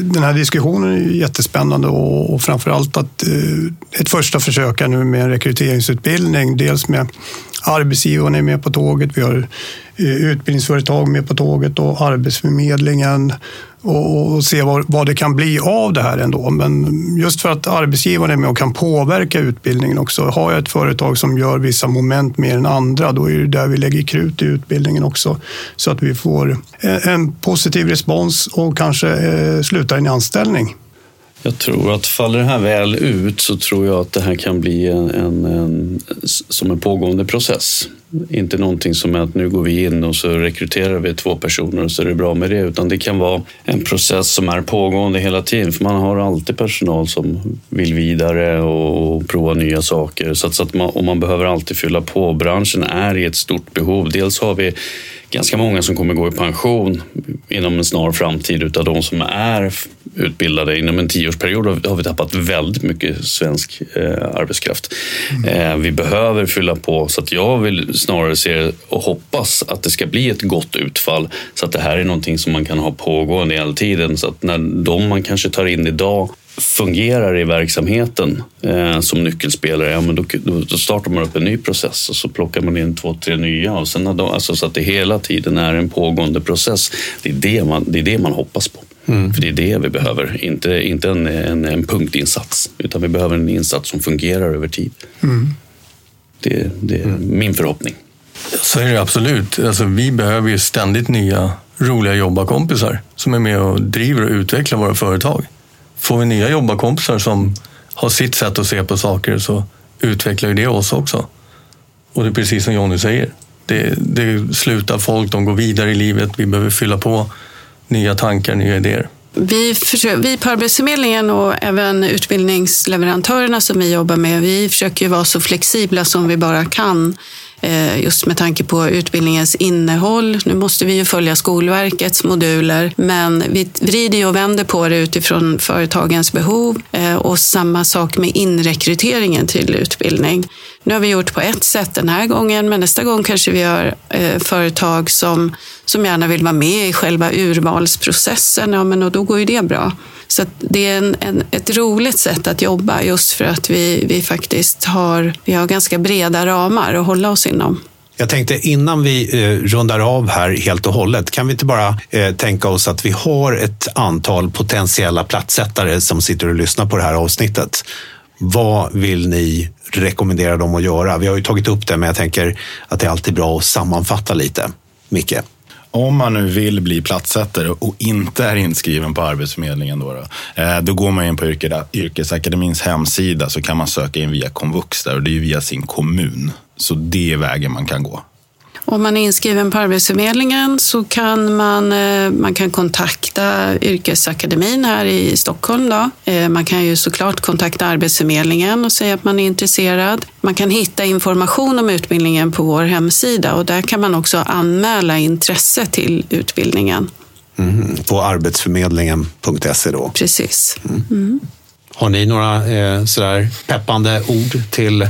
den här diskussionen är jättespännande och, och framför allt att eh, ett första försök är nu med en rekryteringsutbildning. Dels med arbetsgivarna är med på tåget, vi har eh, utbildningsföretag med på tåget och Arbetsförmedlingen och, och se vad, vad det kan bli av det här ändå. Men just för att arbetsgivaren är med och kan påverka utbildningen också. Har jag ett företag som gör vissa moment mer än andra, då är det där vi lägger krut i utbildningen också. Så att vi får en, en positiv respons och kanske eh, slutar i en anställning. Jag tror att faller det här väl ut så tror jag att det här kan bli en, en, en, som en pågående process. Inte någonting som är att nu går vi in och så rekryterar vi två personer och så är det bra med det. Utan det kan vara en process som är pågående hela tiden. För man har alltid personal som vill vidare och, och prova nya saker. Så att, så att man, och man behöver alltid fylla på. Branschen är i ett stort behov. Dels har vi ganska många som kommer gå i pension inom en snar framtid utav de som är utbildade. Inom en tioårsperiod har vi tappat väldigt mycket svensk eh, arbetskraft. Mm. Eh, vi behöver fylla på så att jag vill snarare se och hoppas att det ska bli ett gott utfall så att det här är någonting som man kan ha pågående hela tiden så att när de man kanske tar in idag fungerar i verksamheten eh, som nyckelspelare, ja, men då, då, startar man upp en ny process och så plockar man in två, tre nya. Och sen, alltså, så att det hela tiden är en pågående process. Det är det man, det är det man hoppas på. Mm. För det är det vi behöver, inte, inte en, en, en, punktinsats. Utan vi behöver en insats som fungerar över tid. Mm. Det, det är mm. min förhoppning. Så är det absolut. Alltså, vi behöver ju ständigt nya roliga jobbarkompisar som är med och driver och utvecklar våra företag. Får vi nya jobbarkompisar som har sitt sätt att se på saker så utvecklar ju det oss också. Och det är precis som Jonny säger. Det, det slutar folk, de går vidare i livet. Vi behöver fylla på nya tankar, nya idéer. Vi, försöker, vi på Arbetsförmedlingen och även utbildningsleverantörerna som vi jobbar med, vi försöker vara så flexibla som vi bara kan Eh, just med tanke på utbildningens innehåll. Nu måste vi ju följa Skolverkets moduler, men vi vrider och vänder på det utifrån företagens behov eh, och samma sak med inrekryteringen till utbildning. Nu har vi gjort på ett sätt den här gången, men nästa gång kanske vi har eh, företag som, som gärna vill vara med i själva urvalsprocessen, ja, men och då går ju det bra. Så det är en, en, ett roligt sätt att jobba just för att vi, vi faktiskt har, vi har ganska breda ramar att hålla oss inom. Jag tänkte innan vi eh, rundar av här helt och hållet, kan vi inte bara eh, tänka oss att vi har ett antal potentiella plattsättare som sitter och lyssnar på det här avsnittet. Vad vill ni rekommendera dem att göra? Vi har ju tagit upp det, men jag tänker att det är alltid bra att sammanfatta lite. Micke? Om man nu vill bli platssättare och inte är inskriven på Arbetsförmedlingen då, då, eh, då går man in på Yrkesakademins hemsida så kan man söka in via komvux där och det är via sin kommun. Så det är vägen man kan gå. Om man är inskriven på Arbetsförmedlingen så kan man, eh, man kan kontakta Yrkesakademin här i Stockholm. Då. Eh, man kan ju såklart kontakta Arbetsförmedlingen och säga att man är intresserad. Man kan hitta information om utbildningen på vår hemsida och där kan man också anmäla intresse till utbildningen. Mm, på arbetsförmedlingen.se då? Precis. Mm. Mm. Har ni några eh, sådär peppande ord till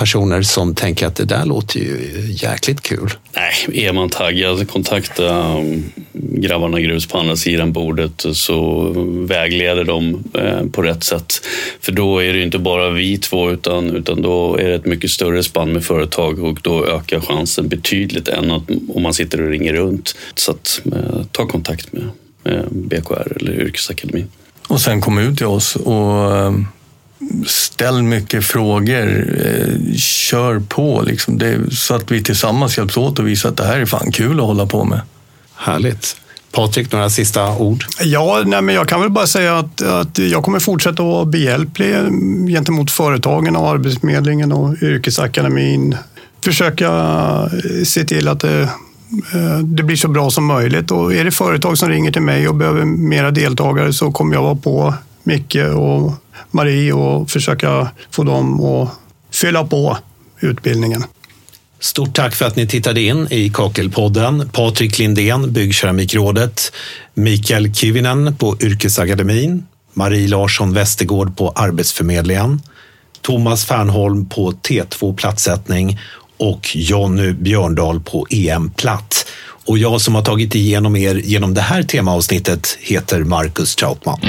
personer som tänker att det där låter ju jäkligt kul? Nej, är man taggad, kontakta um, grabbarna grus på andra sidan bordet så vägleder de eh, på rätt sätt. För då är det inte bara vi två utan, utan då är det ett mycket större spann med företag och då ökar chansen betydligt än att, om man sitter och ringer runt. Så att, eh, ta kontakt med, med BKR eller Yrkesakademin. Och sen kom ut till oss och eh, ställ mycket frågor. Eh, kör på liksom. Det, så att vi tillsammans hjälps åt och visar att det här är fan kul att hålla på med. Härligt. Patrik, några sista ord? Ja, nej, men jag kan väl bara säga att, att jag kommer fortsätta att vara behjälplig gentemot företagen och Arbetsförmedlingen och Yrkesakademin. Försöka se till att det, det blir så bra som möjligt. Och är det företag som ringer till mig och behöver mera deltagare så kommer jag vara på Micke och Marie och försöka få dem att fylla på utbildningen. Stort tack för att ni tittade in i Kakelpodden. Patrik Lindén, Byggkeramikrådet, Mikael Kivinen på Yrkesakademin, Marie Larsson Westergård på Arbetsförmedlingen, Thomas Fernholm på T2 Plattsättning och Jonny Björndal på EM Platt. Och jag som har tagit igenom er genom det här temaavsnittet heter Marcus Trautman.